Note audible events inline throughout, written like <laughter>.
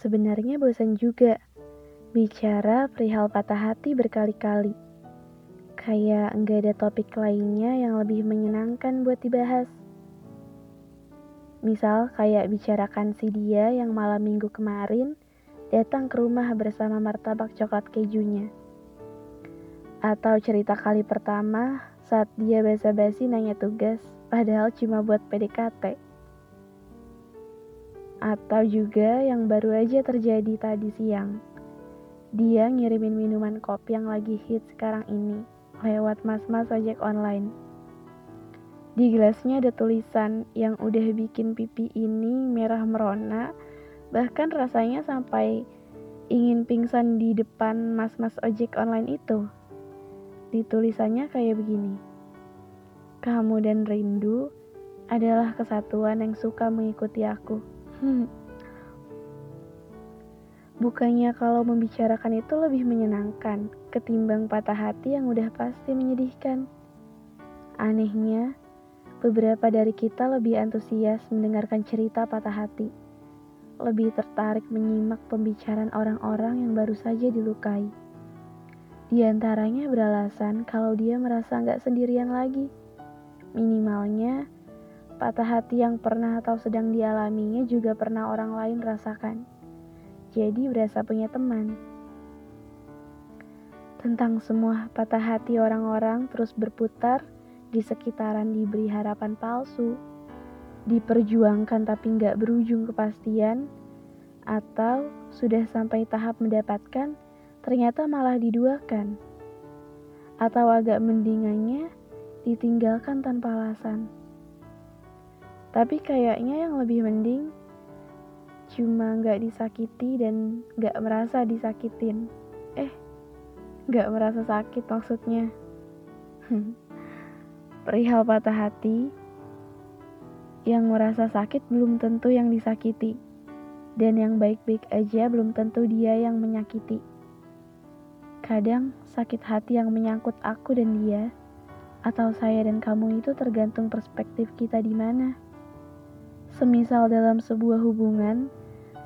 Sebenarnya bosan juga bicara perihal patah hati berkali-kali. Kayak enggak ada topik lainnya yang lebih menyenangkan buat dibahas. Misal kayak bicarakan si dia yang malam minggu kemarin datang ke rumah bersama martabak coklat kejunya. Atau cerita kali pertama saat dia basa-basi nanya tugas padahal cuma buat PDKT atau juga yang baru aja terjadi tadi siang. Dia ngirimin minuman kopi yang lagi hit sekarang ini lewat mas-mas ojek online. Di gelasnya ada tulisan yang udah bikin pipi ini merah merona, bahkan rasanya sampai ingin pingsan di depan mas-mas ojek online itu. Di tulisannya kayak begini. Kamu dan rindu adalah kesatuan yang suka mengikuti aku. Hmm. Bukannya kalau membicarakan itu lebih menyenangkan ketimbang patah hati yang udah pasti menyedihkan. Anehnya, beberapa dari kita lebih antusias mendengarkan cerita patah hati. Lebih tertarik menyimak pembicaraan orang-orang yang baru saja dilukai. Di antaranya beralasan kalau dia merasa nggak sendirian lagi. Minimalnya, Patah hati yang pernah atau sedang dialaminya juga pernah orang lain rasakan. Jadi berasa punya teman. Tentang semua patah hati orang-orang terus berputar di sekitaran diberi harapan palsu, diperjuangkan tapi nggak berujung kepastian, atau sudah sampai tahap mendapatkan ternyata malah diduakan, atau agak mendingannya ditinggalkan tanpa alasan. Tapi kayaknya yang lebih mending cuma nggak disakiti dan nggak merasa disakitin. Eh, nggak merasa sakit maksudnya. <laughs> Perihal patah hati, yang merasa sakit belum tentu yang disakiti. Dan yang baik-baik aja belum tentu dia yang menyakiti. Kadang sakit hati yang menyangkut aku dan dia, atau saya dan kamu itu tergantung perspektif kita di mana. Semisal dalam sebuah hubungan,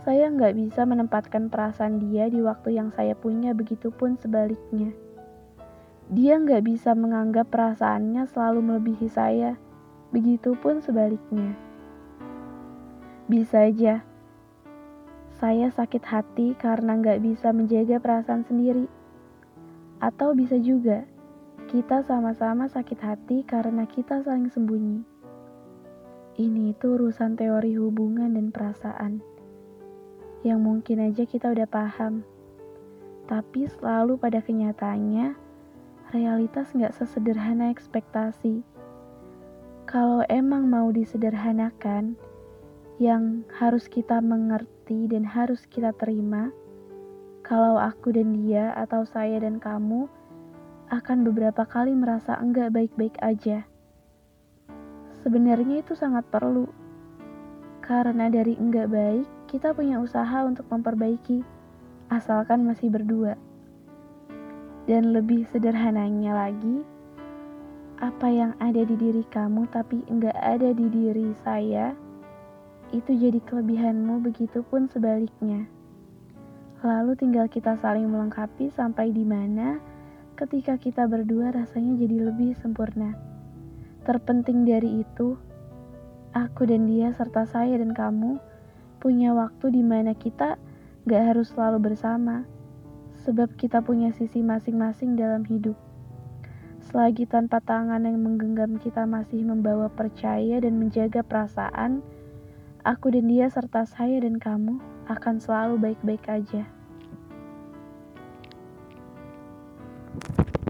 saya nggak bisa menempatkan perasaan dia di waktu yang saya punya, begitupun sebaliknya. Dia nggak bisa menganggap perasaannya selalu melebihi saya, begitupun sebaliknya. Bisa aja, saya sakit hati karena nggak bisa menjaga perasaan sendiri. Atau bisa juga, kita sama-sama sakit hati karena kita saling sembunyi. Ini itu urusan teori hubungan dan perasaan yang mungkin aja kita udah paham. Tapi selalu pada kenyataannya, realitas nggak sesederhana ekspektasi. Kalau emang mau disederhanakan, yang harus kita mengerti dan harus kita terima, kalau aku dan dia atau saya dan kamu akan beberapa kali merasa enggak baik-baik aja Sebenarnya itu sangat perlu. Karena dari enggak baik, kita punya usaha untuk memperbaiki, asalkan masih berdua. Dan lebih sederhananya lagi, apa yang ada di diri kamu tapi enggak ada di diri saya, itu jadi kelebihanmu begitupun sebaliknya. Lalu tinggal kita saling melengkapi sampai di mana ketika kita berdua rasanya jadi lebih sempurna. Terpenting dari itu, aku dan dia serta saya dan kamu punya waktu di mana kita gak harus selalu bersama, sebab kita punya sisi masing-masing dalam hidup. Selagi tanpa tangan yang menggenggam kita masih membawa percaya dan menjaga perasaan, aku dan dia serta saya dan kamu akan selalu baik-baik aja.